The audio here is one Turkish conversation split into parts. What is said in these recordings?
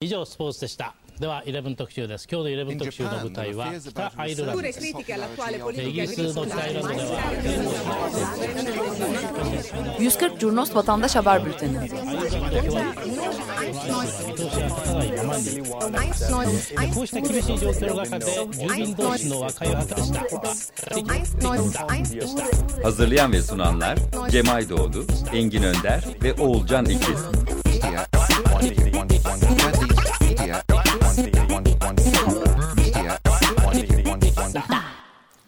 以上スポーツでしたでは11特集です今日の11特集の舞台は北アイルランドですイギリスの北アイルランドでは140 Curnos Vatandaş Haber Bülteni. こうした厳しい状況の中で住民同士の和解を果たした Hazırlayan ve sunanlar Cem Aydoğdu, Engin Önder ve Oğulcan İkiz.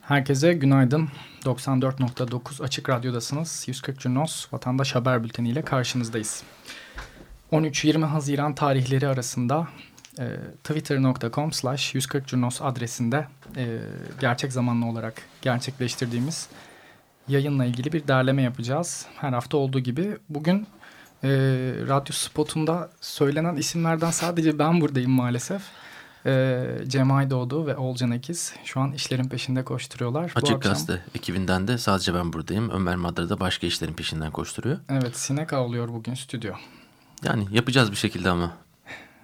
Herkese günaydın. 94.9 Açık Radyo'dasınız. 140 Cunos Vatandaş Haber Bülteni ile karşınızdayız. 13-20 Haziran tarihleri arasında e, twitter.com slash 140 Cunos adresinde e, gerçek zamanlı olarak gerçekleştirdiğimiz yayınla ilgili bir derleme yapacağız. Her hafta olduğu gibi bugün e, radyo spotunda söylenen isimlerden sadece ben buradayım maalesef. E, Cem Aydoğdu ve Olcan Ekiz şu an işlerin peşinde koşturuyorlar. Bu Açık akşam- Gazete ekibinden de sadece ben buradayım. Ömer Madra da başka işlerin peşinden koşturuyor. Evet sinek avlıyor bugün stüdyo. Yani yapacağız bir şekilde ama.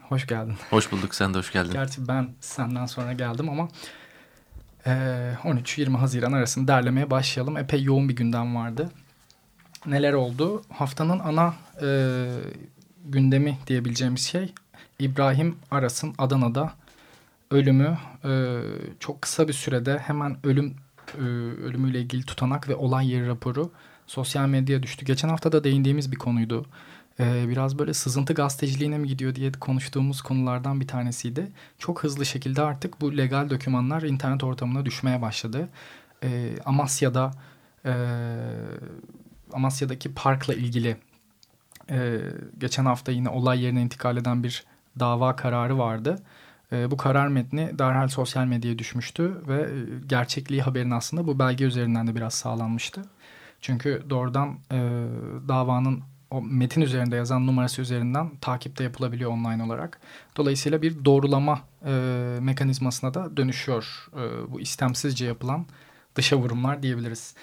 Hoş geldin. Hoş bulduk sen de hoş geldin. Gerçi ben senden sonra geldim ama e, 13-20 Haziran arasında derlemeye başlayalım. Epey yoğun bir gündem vardı. Neler oldu? Haftanın ana e, gündemi diyebileceğimiz şey İbrahim Aras'ın Adana'da ölümü e, çok kısa bir sürede hemen ölüm e, ölümüyle ilgili tutanak ve olay yeri raporu sosyal medyaya düştü. Geçen hafta da değindiğimiz bir konuydu. E, biraz böyle sızıntı gazeteciliğine mi gidiyor diye konuştuğumuz konulardan bir tanesiydi. Çok hızlı şekilde artık bu legal dokümanlar internet ortamına düşmeye başladı. E, Amasya'da e, Amasya'daki parkla ilgili e, geçen hafta yine olay yerine intikal eden bir dava kararı vardı. E, bu karar metni derhal sosyal medyaya düşmüştü ve e, gerçekliği haberin aslında bu belge üzerinden de biraz sağlanmıştı. Çünkü doğrudan e, davanın o metin üzerinde yazan numarası üzerinden takipte yapılabiliyor online olarak. Dolayısıyla bir doğrulama e, mekanizmasına da dönüşüyor e, bu istemsizce yapılan dışa vurumlar diyebiliriz.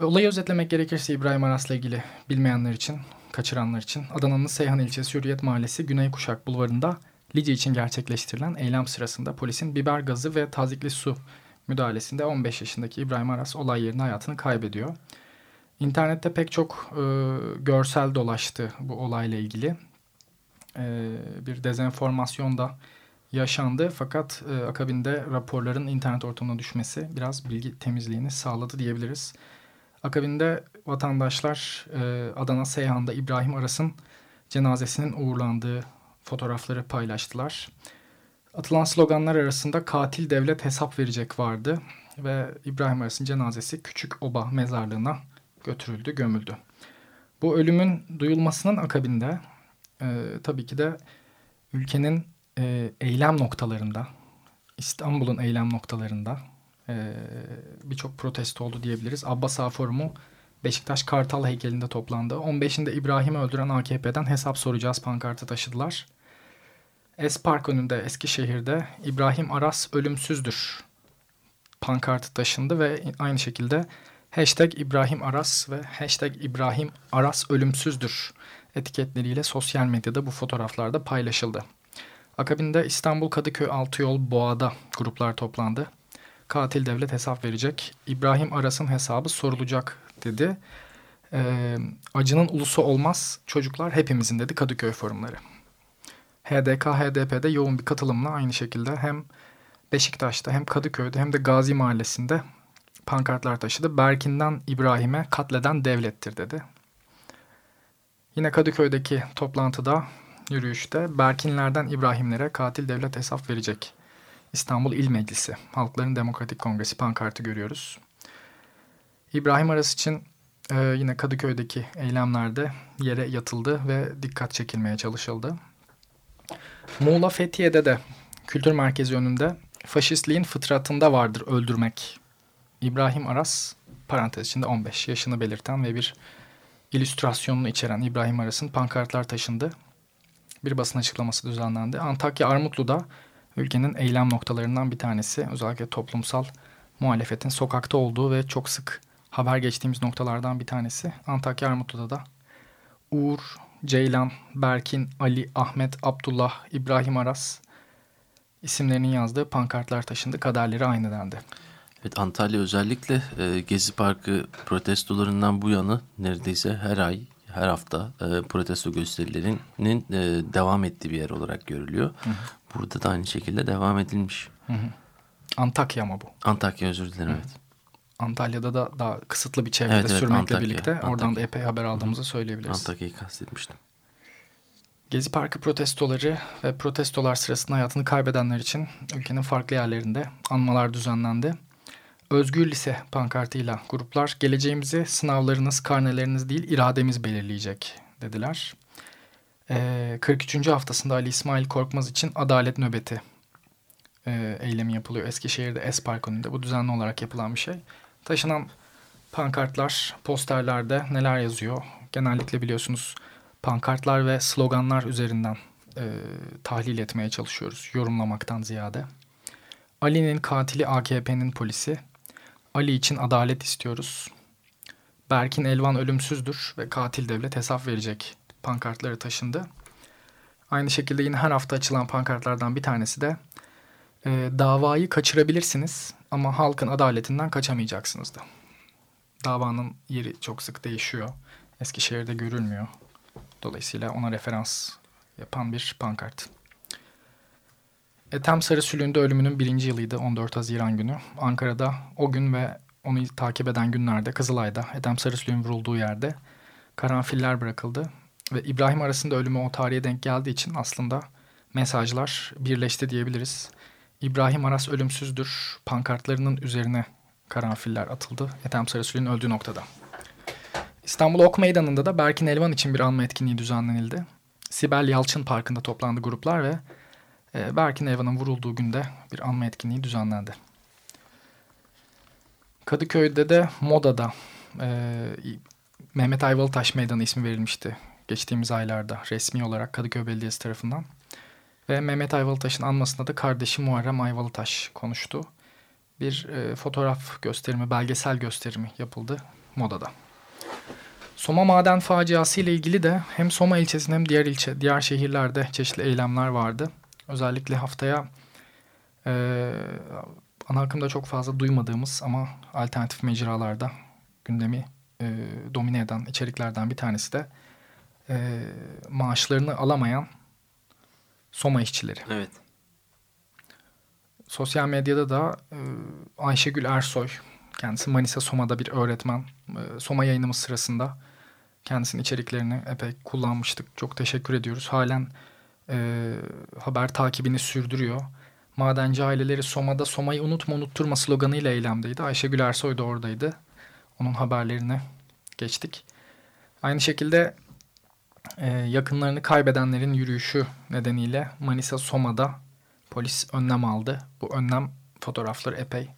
Olayı özetlemek gerekirse İbrahim Aras'la ilgili bilmeyenler için, kaçıranlar için Adana'nın Seyhan ilçesi Hürriyet Mahallesi Güney Kuşak Bulvarı'nda Lice için gerçekleştirilen eylem sırasında polisin biber gazı ve tazikli su müdahalesinde 15 yaşındaki İbrahim Aras olay yerinde hayatını kaybediyor. İnternette pek çok e, görsel dolaştı bu olayla ilgili. E, bir dezenformasyon da yaşandı fakat e, akabinde raporların internet ortamına düşmesi biraz bilgi temizliğini sağladı diyebiliriz. Akabinde vatandaşlar e, Adana Seyhan'da İbrahim Aras'ın cenazesinin uğurlandığı fotoğrafları paylaştılar. Atılan sloganlar arasında katil devlet hesap verecek vardı ve İbrahim Aras'ın cenazesi Küçük Oba mezarlığına götürüldü, gömüldü. Bu ölümün duyulmasının akabinde e, tabii ki de ülkenin e, eylem noktalarında, İstanbul'un eylem noktalarında e, birçok protesto oldu diyebiliriz. Abbas Ağa Forumu Beşiktaş Kartal heykelinde toplandı. 15'inde İbrahim'i öldüren AKP'den hesap soracağız pankartı taşıdılar. Espark önünde Eskişehir'de İbrahim Aras ölümsüzdür pankartı taşındı ve aynı şekilde hashtag İbrahim Aras ve hashtag İbrahim Aras ölümsüzdür etiketleriyle sosyal medyada bu fotoğraflarda paylaşıldı. Akabinde İstanbul Kadıköy Altıyol Boğa'da gruplar toplandı. Katil devlet hesap verecek. İbrahim Aras'ın hesabı sorulacak dedi. Ee, acının ulusu olmaz çocuklar hepimizin dedi Kadıköy forumları. HDK, HDP'de yoğun bir katılımla aynı şekilde hem Beşiktaş'ta hem Kadıköy'de hem de Gazi Mahallesi'nde pankartlar taşıdı. Berkin'den İbrahim'e katleden devlettir dedi. Yine Kadıköy'deki toplantıda, yürüyüşte Berkinlerden İbrahimlere katil devlet hesap verecek. İstanbul İl Meclisi, Halkların Demokratik Kongresi pankartı görüyoruz. İbrahim Aras için e, yine Kadıköy'deki eylemlerde yere yatıldı ve dikkat çekilmeye çalışıldı. Muğla Fethiye'de de kültür merkezi önünde faşistliğin fıtratında vardır öldürmek. İbrahim Aras parantez içinde 15 yaşını belirten ve bir illüstrasyonunu içeren İbrahim Aras'ın pankartlar taşındı. Bir basın açıklaması düzenlendi. Antakya Armutlu'da ülkenin eylem noktalarından bir tanesi. Özellikle toplumsal muhalefetin sokakta olduğu ve çok sık haber geçtiğimiz noktalardan bir tanesi. Antakya Armutlu'da da Uğur Ceylan, Berkin, Ali, Ahmet, Abdullah, İbrahim Aras isimlerinin yazdığı pankartlar taşındı. Kaderleri aynı dendi. Evet Antalya özellikle e, Gezi Parkı protestolarından bu yana neredeyse her ay her hafta e, protesto gösterilerinin e, devam ettiği bir yer olarak görülüyor. Hı hı. Burada da aynı şekilde devam edilmiş. Hı hı. Antakya mı bu? Antakya özür dilerim hı. evet. Antalya'da da daha kısıtlı bir çevrede evet, evet, sürmekle Antakya, birlikte Antakya. oradan da epey haber aldığımızı söyleyebiliriz. Antakya'yı kastetmiştim. Gezi Parkı protestoları ve protestolar sırasında hayatını kaybedenler için ülkenin farklı yerlerinde anmalar düzenlendi. Özgür Lise pankartıyla gruplar geleceğimizi sınavlarınız, karneleriniz değil irademiz belirleyecek dediler. Ee, 43. haftasında Ali İsmail Korkmaz için adalet nöbeti e, eylemi yapılıyor. Eskişehir'de Espark önünde bu düzenli olarak yapılan bir şey. Taşınan pankartlar, posterlerde neler yazıyor? Genellikle biliyorsunuz pankartlar ve sloganlar üzerinden e, tahlil etmeye çalışıyoruz. Yorumlamaktan ziyade. Ali'nin katili AKP'nin polisi. Ali için adalet istiyoruz. Berkin Elvan ölümsüzdür ve katil devlet hesap verecek pankartları taşındı. Aynı şekilde yine her hafta açılan pankartlardan bir tanesi de e, davayı kaçırabilirsiniz ama halkın adaletinden kaçamayacaksınız da. Davanın yeri çok sık değişiyor. Eskişehir'de görülmüyor. Dolayısıyla ona referans yapan bir pankart. Ethem Sarısülü'nün de ölümünün birinci yılıydı 14 Haziran günü. Ankara'da o gün ve onu takip eden günlerde Kızılay'da Ethem Sarısülü'nün vurulduğu yerde karanfiller bırakıldı. Ve İbrahim arasında ölümü o tarihe denk geldiği için aslında mesajlar birleşti diyebiliriz. İbrahim Aras ölümsüzdür pankartlarının üzerine karanfiller atıldı Ethem Sarısülü'nün öldüğü noktada. İstanbul Ok Meydanı'nda da Berkin Elvan için bir anma etkinliği düzenlenildi. Sibel Yalçın Parkı'nda toplandı gruplar ve e, Berkin Elvan'ın vurulduğu günde bir anma etkinliği düzenlendi. Kadıköy'de de Moda'da e, Mehmet Ayvalıtaş Meydanı ismi verilmişti geçtiğimiz aylarda resmi olarak Kadıköy Belediyesi tarafından. Ve Mehmet Ayvalıtaş'ın anmasında da kardeşi Muharrem Ayvalıtaş konuştu. Bir e, fotoğraf gösterimi, belgesel gösterimi yapıldı Moda'da. Soma maden faciası ile ilgili de hem Soma ilçesinde hem diğer ilçe, diğer şehirlerde çeşitli eylemler vardı. Özellikle haftaya e, ana akımda çok fazla duymadığımız ama alternatif mecralarda gündemi e, domine eden içeriklerden bir tanesi de e, maaşlarını alamayan Soma işçileri. Evet. Sosyal medyada da e, Ayşegül Ersoy, kendisi Manisa Soma'da bir öğretmen. E, Soma yayınımız sırasında kendisinin içeriklerini epey kullanmıştık. Çok teşekkür ediyoruz. Halen e, haber takibini sürdürüyor. Madenci aileleri Soma'da Soma'yı unutma unutturma sloganıyla eylemdeydi. Ayşegül Ersoy da oradaydı. Onun haberlerine geçtik. Aynı şekilde e, yakınlarını kaybedenlerin yürüyüşü nedeniyle Manisa Soma'da polis önlem aldı. Bu önlem fotoğrafları epey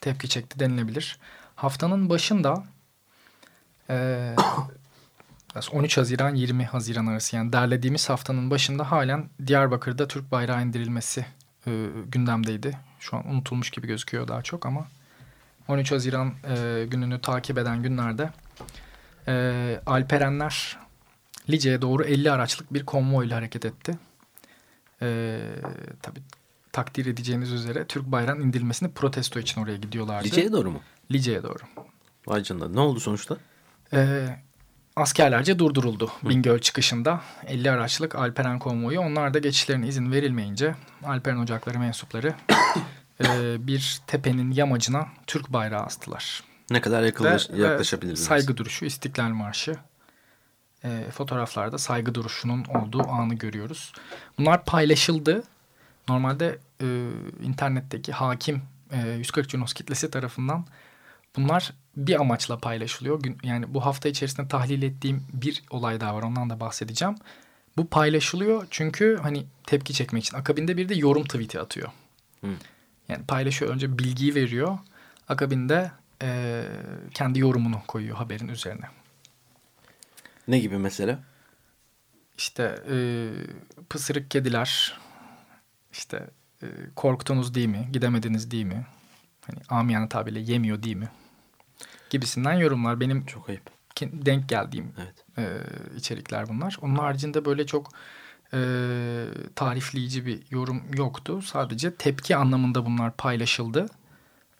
tepki çekti denilebilir. Haftanın başında e, 13 Haziran 20 Haziran arası yani derlediğimiz haftanın başında halen Diyarbakır'da Türk bayrağı indirilmesi e, gündemdeydi. Şu an unutulmuş gibi gözüküyor daha çok ama 13 Haziran e, gününü takip eden günlerde e, Alperenler Lice'ye doğru 50 araçlık bir konvoyla hareket etti. E, tabii takdir edeceğiniz üzere Türk bayrağının indirilmesini protesto için oraya gidiyorlardı. Lice'ye doğru mu? Lice'ye doğru. Vay canına. Ne oldu sonuçta? E, askerlerce durduruldu Hı. Bingöl çıkışında. 50 araçlık Alperen konvoyu. Onlar da geçişlerine izin verilmeyince Alperen Ocakları mensupları e, bir tepenin yamacına Türk bayrağı astılar. Ne kadar yakınlaş, Ve, yaklaşabilirsiniz? Saygı duruşu, İstiklal Marşı. E, fotoğraflarda saygı duruşunun olduğu anı görüyoruz. Bunlar paylaşıldı. Normalde e, internetteki hakim e, 140 Cunos kitlesi tarafından bunlar bir amaçla paylaşılıyor. Yani bu hafta içerisinde tahlil ettiğim bir olay daha var. Ondan da bahsedeceğim. Bu paylaşılıyor çünkü hani tepki çekmek için. Akabinde bir de yorum tweet'i atıyor. Hı. Yani paylaşıyor. Önce bilgiyi veriyor. Akabinde e, kendi yorumunu koyuyor haberin üzerine. Ne gibi mesela? İşte e, pısırık kediler, işte e, korktunuz değil mi, gidemediniz değil mi? Hani amiyane tabirle yemiyor değil mi? gibisinden yorumlar. Benim çok ayıp. denk geldiğim evet. e, içerikler bunlar. Onun haricinde böyle çok e, tarifleyici bir yorum yoktu. Sadece tepki anlamında bunlar paylaşıldı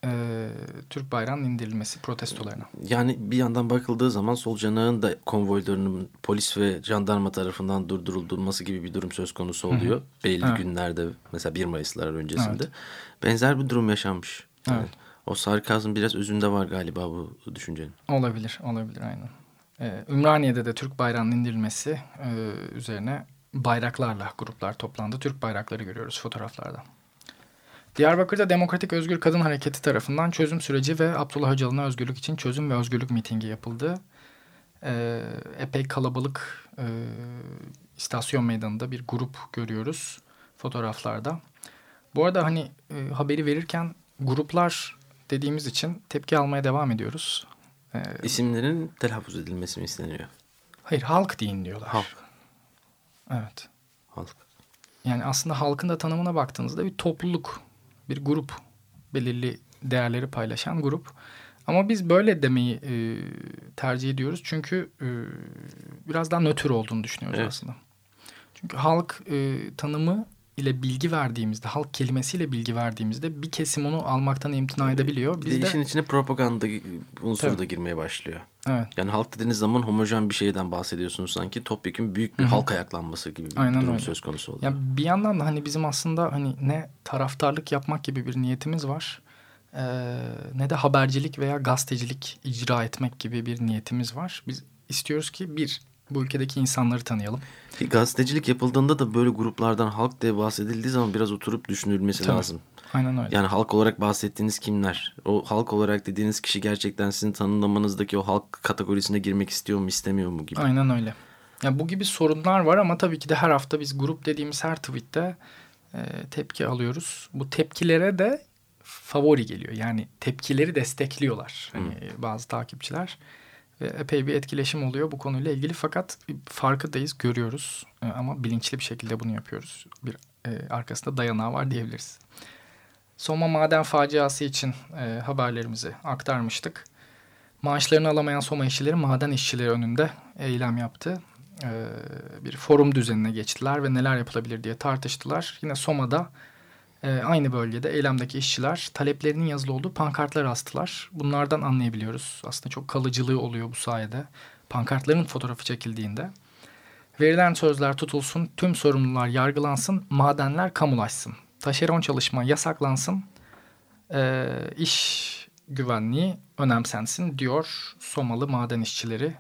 e, Türk bayrağının indirilmesi protestolarına. Yani bir yandan bakıldığı zaman sol canağın da konvoylarının polis ve jandarma tarafından durdurulması gibi bir durum söz konusu oluyor. Hı hı. Belli evet. günlerde mesela 1 Mayıs'lar öncesinde. Evet. Benzer bir durum yaşanmış. Yani evet. O sarkazm biraz özünde var galiba bu düşüncenin. Olabilir, olabilir aynen. Ee, Ümraniye'de de Türk bayrağının indirilmesi e, üzerine bayraklarla gruplar toplandı. Türk bayrakları görüyoruz fotoğraflarda. Diyarbakır'da Demokratik Özgür Kadın Hareketi tarafından çözüm süreci ve Abdullah Öcalan'a özgürlük için çözüm ve özgürlük mitingi yapıldı. Ee, epey kalabalık e, istasyon meydanında bir grup görüyoruz fotoğraflarda. Bu arada hani e, haberi verirken gruplar dediğimiz için tepki almaya devam ediyoruz. Ee, İsimlerin telaffuz edilmesi mi isteniyor? Hayır halk deyin diyorlar. Halk. Evet. Halk. Yani aslında halkın da tanımına baktığınızda bir topluluk bir grup. Belirli değerleri paylaşan grup. Ama biz böyle demeyi e, tercih ediyoruz. Çünkü e, biraz daha nötr olduğunu düşünüyoruz evet. aslında. Çünkü halk e, tanımı ile bilgi verdiğimizde, halk kelimesiyle bilgi verdiğimizde bir kesim onu almaktan imtina edebiliyor. Biz de işin içine propaganda unsuru Tabii. da girmeye başlıyor. Evet. Yani halk dediğiniz zaman homojen bir şeyden bahsediyorsunuz sanki. Topyekun büyük bir Hı-hı. halk ayaklanması gibi bir Aynen durum öyle. söz konusu oluyor. Yani bir yandan da hani bizim aslında hani ne taraftarlık yapmak gibi bir niyetimiz var. Ee, ne de habercilik veya gazetecilik icra etmek gibi bir niyetimiz var. Biz istiyoruz ki bir bu ülkedeki insanları tanıyalım. Gazetecilik yapıldığında da böyle gruplardan halk diye bahsedildiği zaman biraz oturup düşünülmesi Tabii. lazım. Aynen öyle. Yani halk olarak bahsettiğiniz kimler? O halk olarak dediğiniz kişi gerçekten sizin tanımlamanızdaki o halk kategorisine girmek istiyor mu istemiyor mu gibi. Aynen öyle. Ya bu gibi sorunlar var ama tabii ki de her hafta biz grup dediğimiz her tweette e, tepki alıyoruz. Bu tepkilere de favori geliyor. Yani tepkileri destekliyorlar. Hani hmm. bazı takipçiler epey bir etkileşim oluyor bu konuyla ilgili. Fakat farkındayız, görüyoruz e, ama bilinçli bir şekilde bunu yapıyoruz. Bir e, arkasında dayanağı var diyebiliriz. Soma maden faciası için e, haberlerimizi aktarmıştık. Maaşlarını alamayan Soma işçileri maden işçileri önünde eylem yaptı. E, bir forum düzenine geçtiler ve neler yapılabilir diye tartıştılar. Yine Soma'da e, aynı bölgede eylemdeki işçiler taleplerinin yazılı olduğu pankartlar astılar. Bunlardan anlayabiliyoruz. Aslında çok kalıcılığı oluyor bu sayede. Pankartların fotoğrafı çekildiğinde. Verilen sözler tutulsun, tüm sorumlular yargılansın, madenler kamulaşsın. Taşeron çalışma yasaklansın, e, iş güvenliği önemsensin diyor Somalı maden işçileri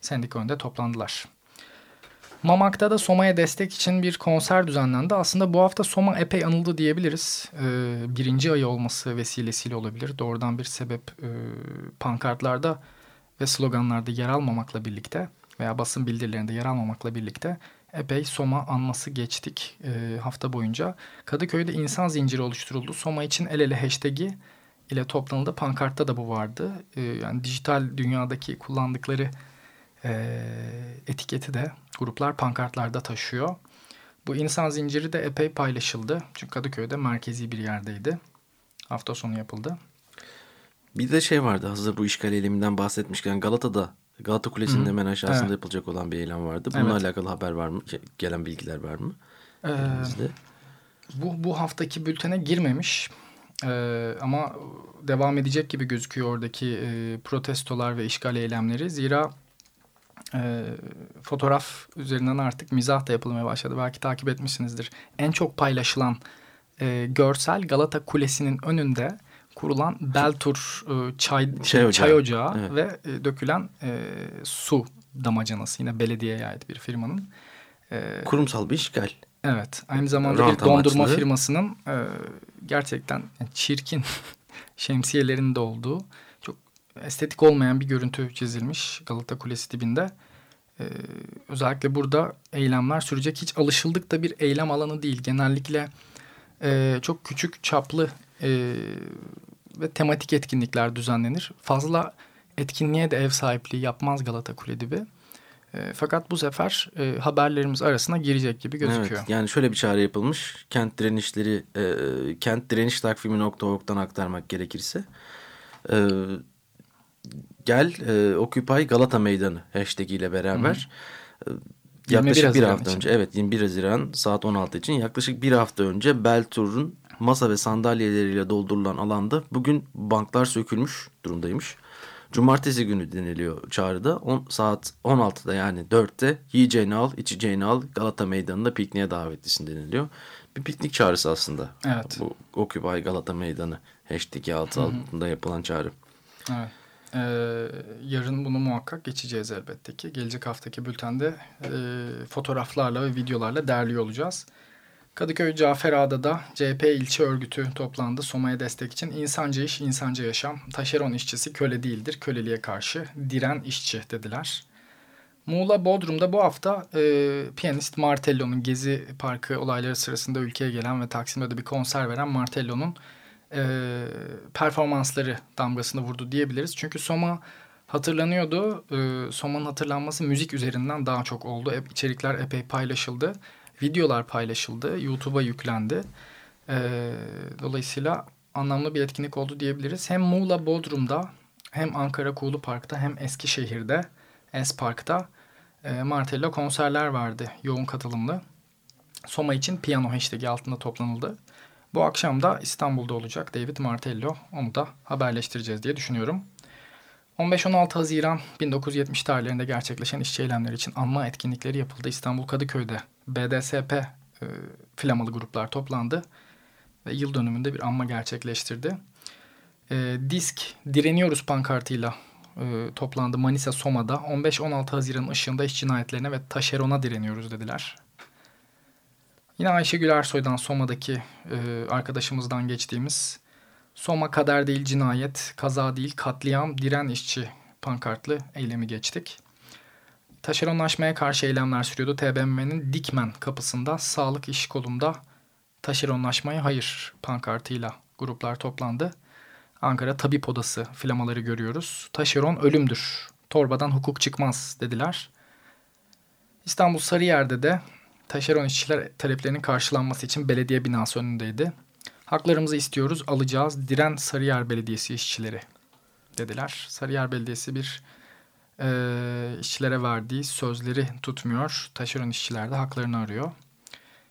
sendika önünde toplandılar. Mamak'ta da Soma'ya destek için bir konser düzenlendi. Aslında bu hafta Soma epey anıldı diyebiliriz. Ee, birinci ayı olması vesilesiyle olabilir. Doğrudan bir sebep e, pankartlarda ve sloganlarda yer almamakla birlikte veya basın bildirilerinde yer almamakla birlikte epey Soma anması geçtik e, hafta boyunca. Kadıköy'de insan zinciri oluşturuldu. Soma için el ele hashtag'i ile toplanıldı. Pankartta da bu vardı. E, yani dijital dünyadaki kullandıkları e, etiketi de gruplar pankartlarda taşıyor. Bu insan zinciri de epey paylaşıldı. Çünkü Kadıköy'de merkezi bir yerdeydi. Hafta sonu yapıldı. Bir de şey vardı hazır bu işgal eyleminden bahsetmişken Galata'da Galata Kulesi'nin Hı. hemen aşağısında evet. yapılacak olan bir eylem vardı. Bununla evet. alakalı haber var mı? Gelen bilgiler var mı? Ee, bu, bu haftaki bültene girmemiş. Ee, ama devam edecek gibi gözüküyor oradaki e, protestolar ve işgal eylemleri. Zira e, fotoğraf üzerinden artık mizah da yapılmaya başladı. Belki takip etmişsinizdir. En çok paylaşılan e, görsel Galata Kulesi'nin önünde kurulan Beltur e, çay, çay ocağı, çay ocağı evet. ve e, dökülen e, su damacanası. Yine belediyeye ait bir firmanın. E, Kurumsal bir işgal. Evet. Aynı zamanda Rant bir dondurma amaçlı. firmasının e, gerçekten çirkin şemsiyelerinde olduğu estetik olmayan bir görüntü çizilmiş Galata Kulesi dibinde. Ee, özellikle burada eylemler sürecek. Hiç alışıldık da bir eylem alanı değil. Genellikle e, çok küçük çaplı e, ve tematik etkinlikler düzenlenir. Fazla etkinliğe de ev sahipliği yapmaz Galata Kule dibi. E, fakat bu sefer e, haberlerimiz arasına girecek gibi gözüküyor. Evet, yani şöyle bir çağrı yapılmış. Kent direnişleri, e, kent direniş takvimi.org'dan aktarmak gerekirse. E, gel e, Occupy Galata Meydanı hashtag ile beraber Hı -hı. yaklaşık bir hafta için. önce evet 21 Haziran saat 16 için yaklaşık bir hafta önce Beltur'un masa ve sandalyeleriyle doldurulan alanda bugün banklar sökülmüş durumdaymış. Cumartesi günü deniliyor çağrıda. On, saat 16'da yani 4'te yiyeceğini al, içeceğini al Galata Meydanı'nda pikniğe davetlisin deniliyor. Bir piknik çağrısı aslında. Evet. Bu Occupy Galata Meydanı hashtag altı altında yapılan çağrı. Evet. Ee, yarın bunu muhakkak geçeceğiz elbette ki. Gelecek haftaki bültende e, fotoğraflarla ve videolarla derliyor olacağız. Kadıköy Caferada'da CHP ilçe örgütü toplandı. Soma'ya destek için insanca iş, insanca yaşam. Taşeron işçisi köle değildir, köleliğe karşı diren işçi dediler. Muğla Bodrum'da bu hafta e, piyanist Martello'nun Gezi Parkı olayları sırasında ülkeye gelen ve Taksim'de de bir konser veren Martello'nun e, performansları damgasını vurdu diyebiliriz. Çünkü Soma hatırlanıyordu. E, Soma'nın hatırlanması müzik üzerinden daha çok oldu. E, içerikler epey paylaşıldı videolar paylaşıldı. YouTube'a yüklendi. E, dolayısıyla anlamlı bir etkinlik oldu diyebiliriz. Hem Muğla Bodrum'da hem Ankara Kuğulu Park'ta hem Eskişehir'de Es Park'ta e, Martello konserler vardı yoğun katılımlı. Soma için piyano hashtag'i altında toplanıldı. Bu akşam da İstanbul'da olacak David Martello. Onu da haberleştireceğiz diye düşünüyorum. 15-16 Haziran 1970 tarihlerinde gerçekleşen işçi eylemleri için anma etkinlikleri yapıldı. İstanbul Kadıköy'de BDSP e, flamalı gruplar toplandı ve yıl dönümünde bir anma gerçekleştirdi. E, Disk Direniyoruz pankartıyla e, toplandı Manisa Soma'da. 15-16 Haziran ışığında iş cinayetlerine ve taşerona direniyoruz dediler. Yine Ayşegül Ersoy'dan Soma'daki e, arkadaşımızdan geçtiğimiz Soma kader değil cinayet, kaza değil katliam, diren işçi pankartlı eylemi geçtik. Taşeronlaşmaya karşı eylemler sürüyordu. TBMM'nin Dikmen kapısında sağlık iş kolunda taşeronlaşmaya hayır pankartıyla gruplar toplandı. Ankara Tabip Odası flamaları görüyoruz. Taşeron ölümdür. Torbadan hukuk çıkmaz dediler. İstanbul Sarıyer'de de taşeron işçiler taleplerinin karşılanması için belediye binası önündeydi. Haklarımızı istiyoruz, alacağız. Diren Sarıyer Belediyesi işçileri dediler. Sarıyer Belediyesi bir e, işçilere verdiği sözleri tutmuyor. Taşeron işçiler de haklarını arıyor.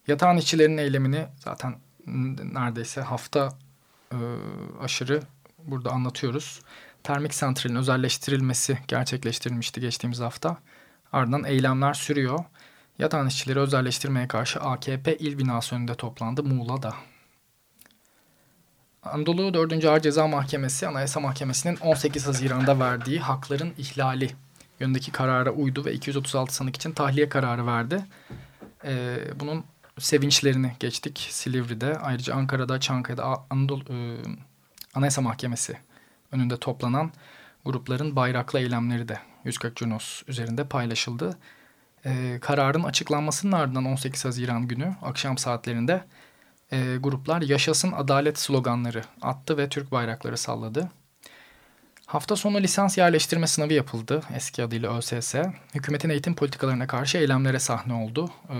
Yatağın işçilerinin eylemini zaten neredeyse hafta e, aşırı burada anlatıyoruz. Termik santralin özelleştirilmesi gerçekleştirilmişti geçtiğimiz hafta. Ardından eylemler sürüyor. Yatağın işçileri özelleştirmeye karşı AKP il binası önünde toplandı Muğla'da. Anadolu 4. Ağır Ceza Mahkemesi Anayasa Mahkemesi'nin 18 Haziran'da verdiği hakların ihlali yönündeki karara uydu ve 236 sanık için tahliye kararı verdi. Ee, bunun sevinçlerini geçtik Silivri'de. Ayrıca Ankara'da, Çankaya'da Anadolu e, Anayasa Mahkemesi önünde toplanan grupların bayraklı eylemleri de 140 Cunos üzerinde paylaşıldı. Ee, kararın açıklanmasının ardından 18 Haziran günü akşam saatlerinde e, gruplar yaşasın adalet sloganları attı ve Türk bayrakları salladı. Hafta sonu lisans yerleştirme sınavı yapıldı eski adıyla ÖSS. Hükümetin eğitim politikalarına karşı eylemlere sahne oldu. Ee,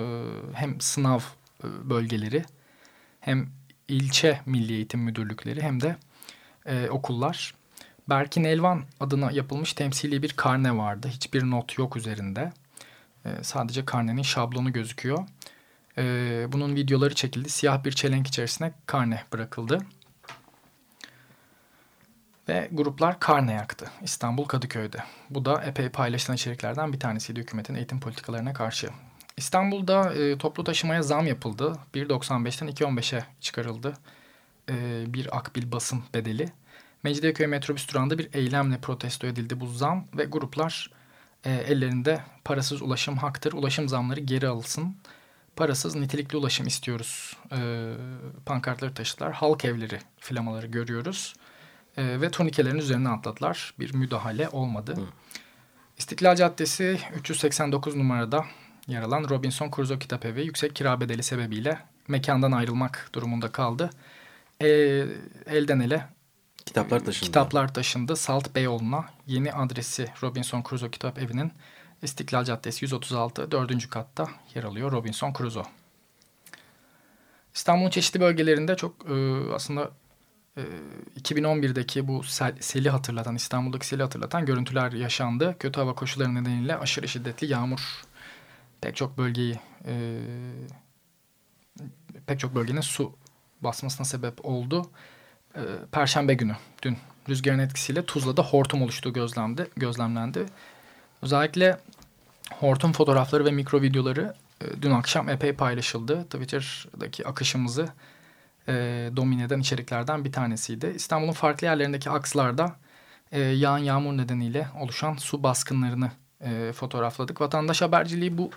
hem sınav e, bölgeleri hem ilçe milli eğitim müdürlükleri hem de e, okullar. Berkin Elvan adına yapılmış temsili bir karne vardı. Hiçbir not yok üzerinde. E, sadece karnenin şablonu gözüküyor. E, bunun videoları çekildi. Siyah bir çelenk içerisine karne bırakıldı. Ve gruplar karne yaktı İstanbul Kadıköy'de. Bu da epey paylaşılan içeriklerden bir tanesiydi hükümetin eğitim politikalarına karşı. İstanbul'da e, toplu taşımaya zam yapıldı. 1.95'ten 2.15'e çıkarıldı. E, bir akbil basım bedeli. Mecidiyeköy metrobüs durağında bir eylemle protesto edildi bu zam ve gruplar e, ellerinde parasız ulaşım haktır, ulaşım zamları geri alsın parasız nitelikli ulaşım istiyoruz e, pankartları taşıdılar. Halk evleri flamaları görüyoruz. E, ve turnikelerin üzerine atladılar. Bir müdahale olmadı. Hı. İstiklal Caddesi 389 numarada yer alan Robinson Crusoe Kitap Evi yüksek kira bedeli sebebiyle mekandan ayrılmak durumunda kaldı. E, elden ele kitaplar taşındı. Kitaplar taşındı. Salt Beyoğlu'na yeni adresi Robinson Crusoe Kitap Evi'nin İstiklal Caddesi 136 4. katta yer alıyor Robinson Crusoe. İstanbul'un çeşitli bölgelerinde çok e, aslında 2011'deki bu sel, seli hatırlatan, İstanbul'daki seli hatırlatan görüntüler yaşandı. Kötü hava koşulları nedeniyle aşırı şiddetli yağmur pek çok bölgeyi e, pek çok bölgenin su basmasına sebep oldu. E, Perşembe günü dün rüzgarın etkisiyle Tuzla'da hortum oluştuğu gözlemdi, gözlemlendi. Özellikle hortum fotoğrafları ve mikro videoları e, dün akşam epey paylaşıldı. Twitter'daki akışımızı e, domine eden içeriklerden bir tanesiydi. İstanbul'un farklı yerlerindeki akslarda e, yağan yağmur nedeniyle oluşan su baskınlarını e, fotoğrafladık. Vatandaş haberciliği bu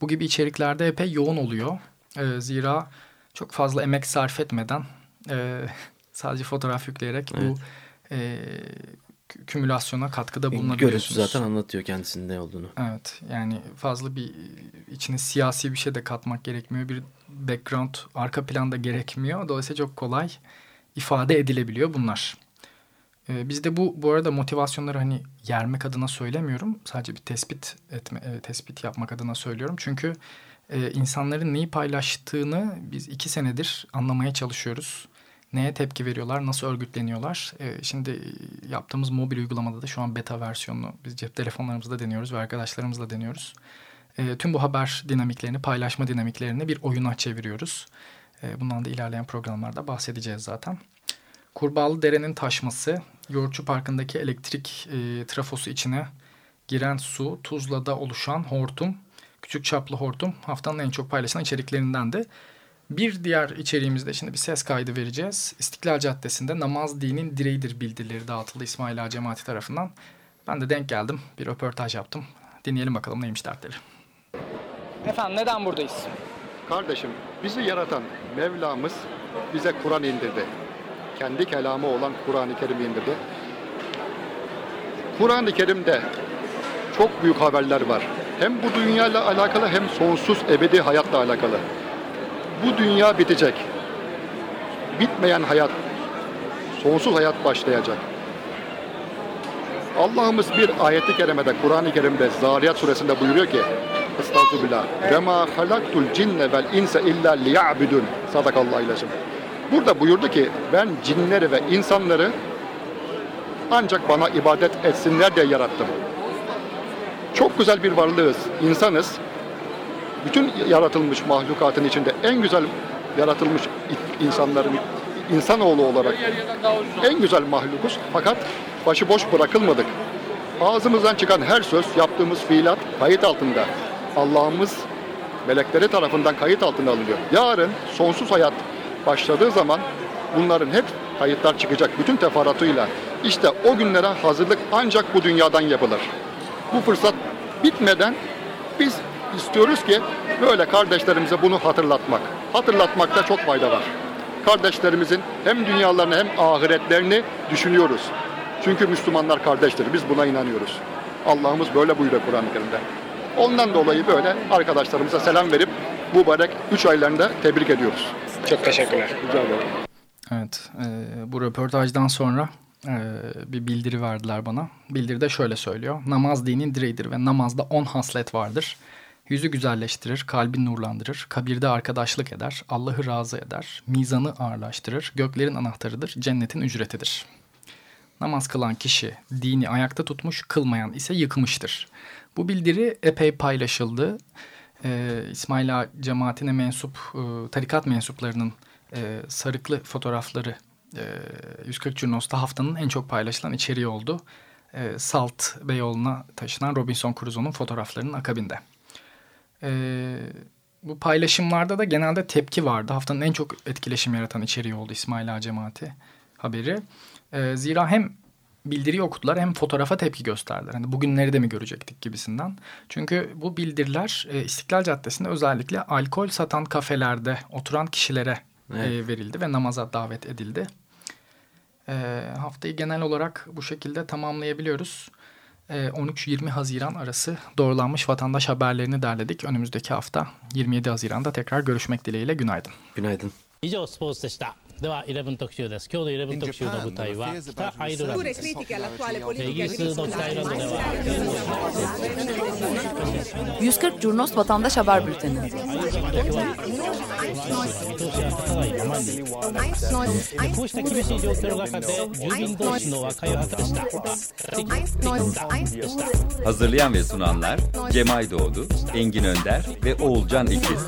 bu gibi içeriklerde epey yoğun oluyor. E, zira çok fazla emek sarf etmeden e, sadece fotoğraf yükleyerek evet. bu e, kümülasyona katkıda bulunabiliyorsunuz. Görüntü zaten anlatıyor kendisinin ne olduğunu. Evet yani fazla bir içine siyasi bir şey de katmak gerekmiyor. Bir background arka planda gerekmiyor. Dolayısıyla çok kolay ifade edilebiliyor bunlar. Ee, bizde bu bu arada motivasyonları hani yermek adına söylemiyorum. Sadece bir tespit etme, e, tespit yapmak adına söylüyorum. Çünkü e, insanların neyi paylaştığını biz iki senedir anlamaya çalışıyoruz. Neye tepki veriyorlar, nasıl örgütleniyorlar. E, şimdi yaptığımız mobil uygulamada da şu an beta versiyonunu biz cep telefonlarımızda deniyoruz ve arkadaşlarımızla deniyoruz. E, tüm bu haber dinamiklerini, paylaşma dinamiklerini bir oyuna çeviriyoruz. E, bundan da ilerleyen programlarda bahsedeceğiz zaten. Kurbağalı Dere'nin taşması, Yoğurtçu Parkı'ndaki elektrik e, trafosu içine giren su, Tuzla'da oluşan hortum, küçük çaplı hortum haftanın en çok paylaşılan içeriklerinden de. Bir diğer içeriğimizde şimdi bir ses kaydı vereceğiz. İstiklal Caddesi'nde namaz dinin direğidir bildirileri dağıtıldı İsmail Ağa Cemaati tarafından. Ben de denk geldim. Bir röportaj yaptım. Dinleyelim bakalım neymiş dertleri. Efendim neden buradayız? Kardeşim bizi yaratan Mevlamız bize Kur'an indirdi. Kendi kelamı olan Kur'an-ı Kerim indirdi. Kur'an-ı Kerim'de çok büyük haberler var. Hem bu dünyayla alakalı hem sonsuz ebedi hayatla alakalı. Bu dünya bitecek. Bitmeyen hayat, sonsuz hayat başlayacak. Allah'ımız bir ayeti kerimede, Kur'an-ı Kerim'de, Zariyat suresinde buyuruyor ki Estağfirullah. Ve ma halaktul cinne vel insa illa liya'budun. Sadakallahu ilacım. Burada buyurdu ki ben cinleri ve insanları ancak bana ibadet etsinler diye yarattım. Çok güzel bir varlığız, insanız. Bütün yaratılmış mahlukatın içinde en güzel yaratılmış insanların insanoğlu olarak en güzel mahlukuz. Fakat başıboş bırakılmadık. Ağzımızdan çıkan her söz, yaptığımız fiilat kayıt altında. Allah'ımız melekleri tarafından kayıt altına alınıyor. Yarın sonsuz hayat başladığı zaman bunların hep kayıtlar çıkacak bütün teferruatıyla. İşte o günlere hazırlık ancak bu dünyadan yapılır. Bu fırsat bitmeden biz istiyoruz ki böyle kardeşlerimize bunu hatırlatmak. Hatırlatmakta çok fayda var. Kardeşlerimizin hem dünyalarını hem ahiretlerini düşünüyoruz. Çünkü Müslümanlar kardeştir. Biz buna inanıyoruz. Allah'ımız böyle buyuruyor Kur'an-ı Kerim'de. Ondan dolayı böyle arkadaşlarımıza selam verip bu mübarek 3 aylarında tebrik ediyoruz. Çok teşekkürler. Rica ederim. Evet, e, bu röportajdan sonra e, bir bildiri verdiler bana. Bildiride şöyle söylüyor. Namaz dinin direğidir ve namazda on haslet vardır. Yüzü güzelleştirir, kalbi nurlandırır, kabirde arkadaşlık eder, Allah'ı razı eder, mizanı ağırlaştırır, göklerin anahtarıdır, cennetin ücretidir. Namaz kılan kişi dini ayakta tutmuş, kılmayan ise yıkmıştır. Bu bildiri epey paylaşıldı. Ee, İsmail Ağa cemaatine mensup, e, tarikat mensuplarının e, sarıklı fotoğrafları e, 140 Curnos'ta haftanın en çok paylaşılan içeriği oldu. E, Salt Beyoğlu'na taşınan Robinson Crusoe'nun fotoğraflarının akabinde. E, bu paylaşımlarda da genelde tepki vardı. Haftanın en çok etkileşim yaratan içeriği oldu İsmail Ağa cemaati haberi. E, zira hem bildiriyi okudular hem fotoğrafa tepki gösterdiler. Hani bugün nerede mi görecektik gibisinden. Çünkü bu bildiriler e, İstiklal Caddesi'nde özellikle alkol satan kafelerde oturan kişilere e, evet. e, verildi ve namaza davet edildi. E, haftayı genel olarak bu şekilde tamamlayabiliyoruz. E, 13-20 Haziran arası doğrulanmış vatandaş haberlerini derledik. Önümüzdeki hafta 27 Haziran'da tekrar görüşmek dileğiyle günaydın. Günaydın. 以上スポーツでした。 では11特集です今日の11特集の舞台は北アイルランドですイギリスの北アイルランドでは140 Curnos Vatandaş Haber Bülteni 見通しが立たないままにこうした厳しい状況の中で住民同士の和解を図りした Hazırlayan ve sunanlar Cemay Doğdu, Engin Önder ve Oğulcan İkiz.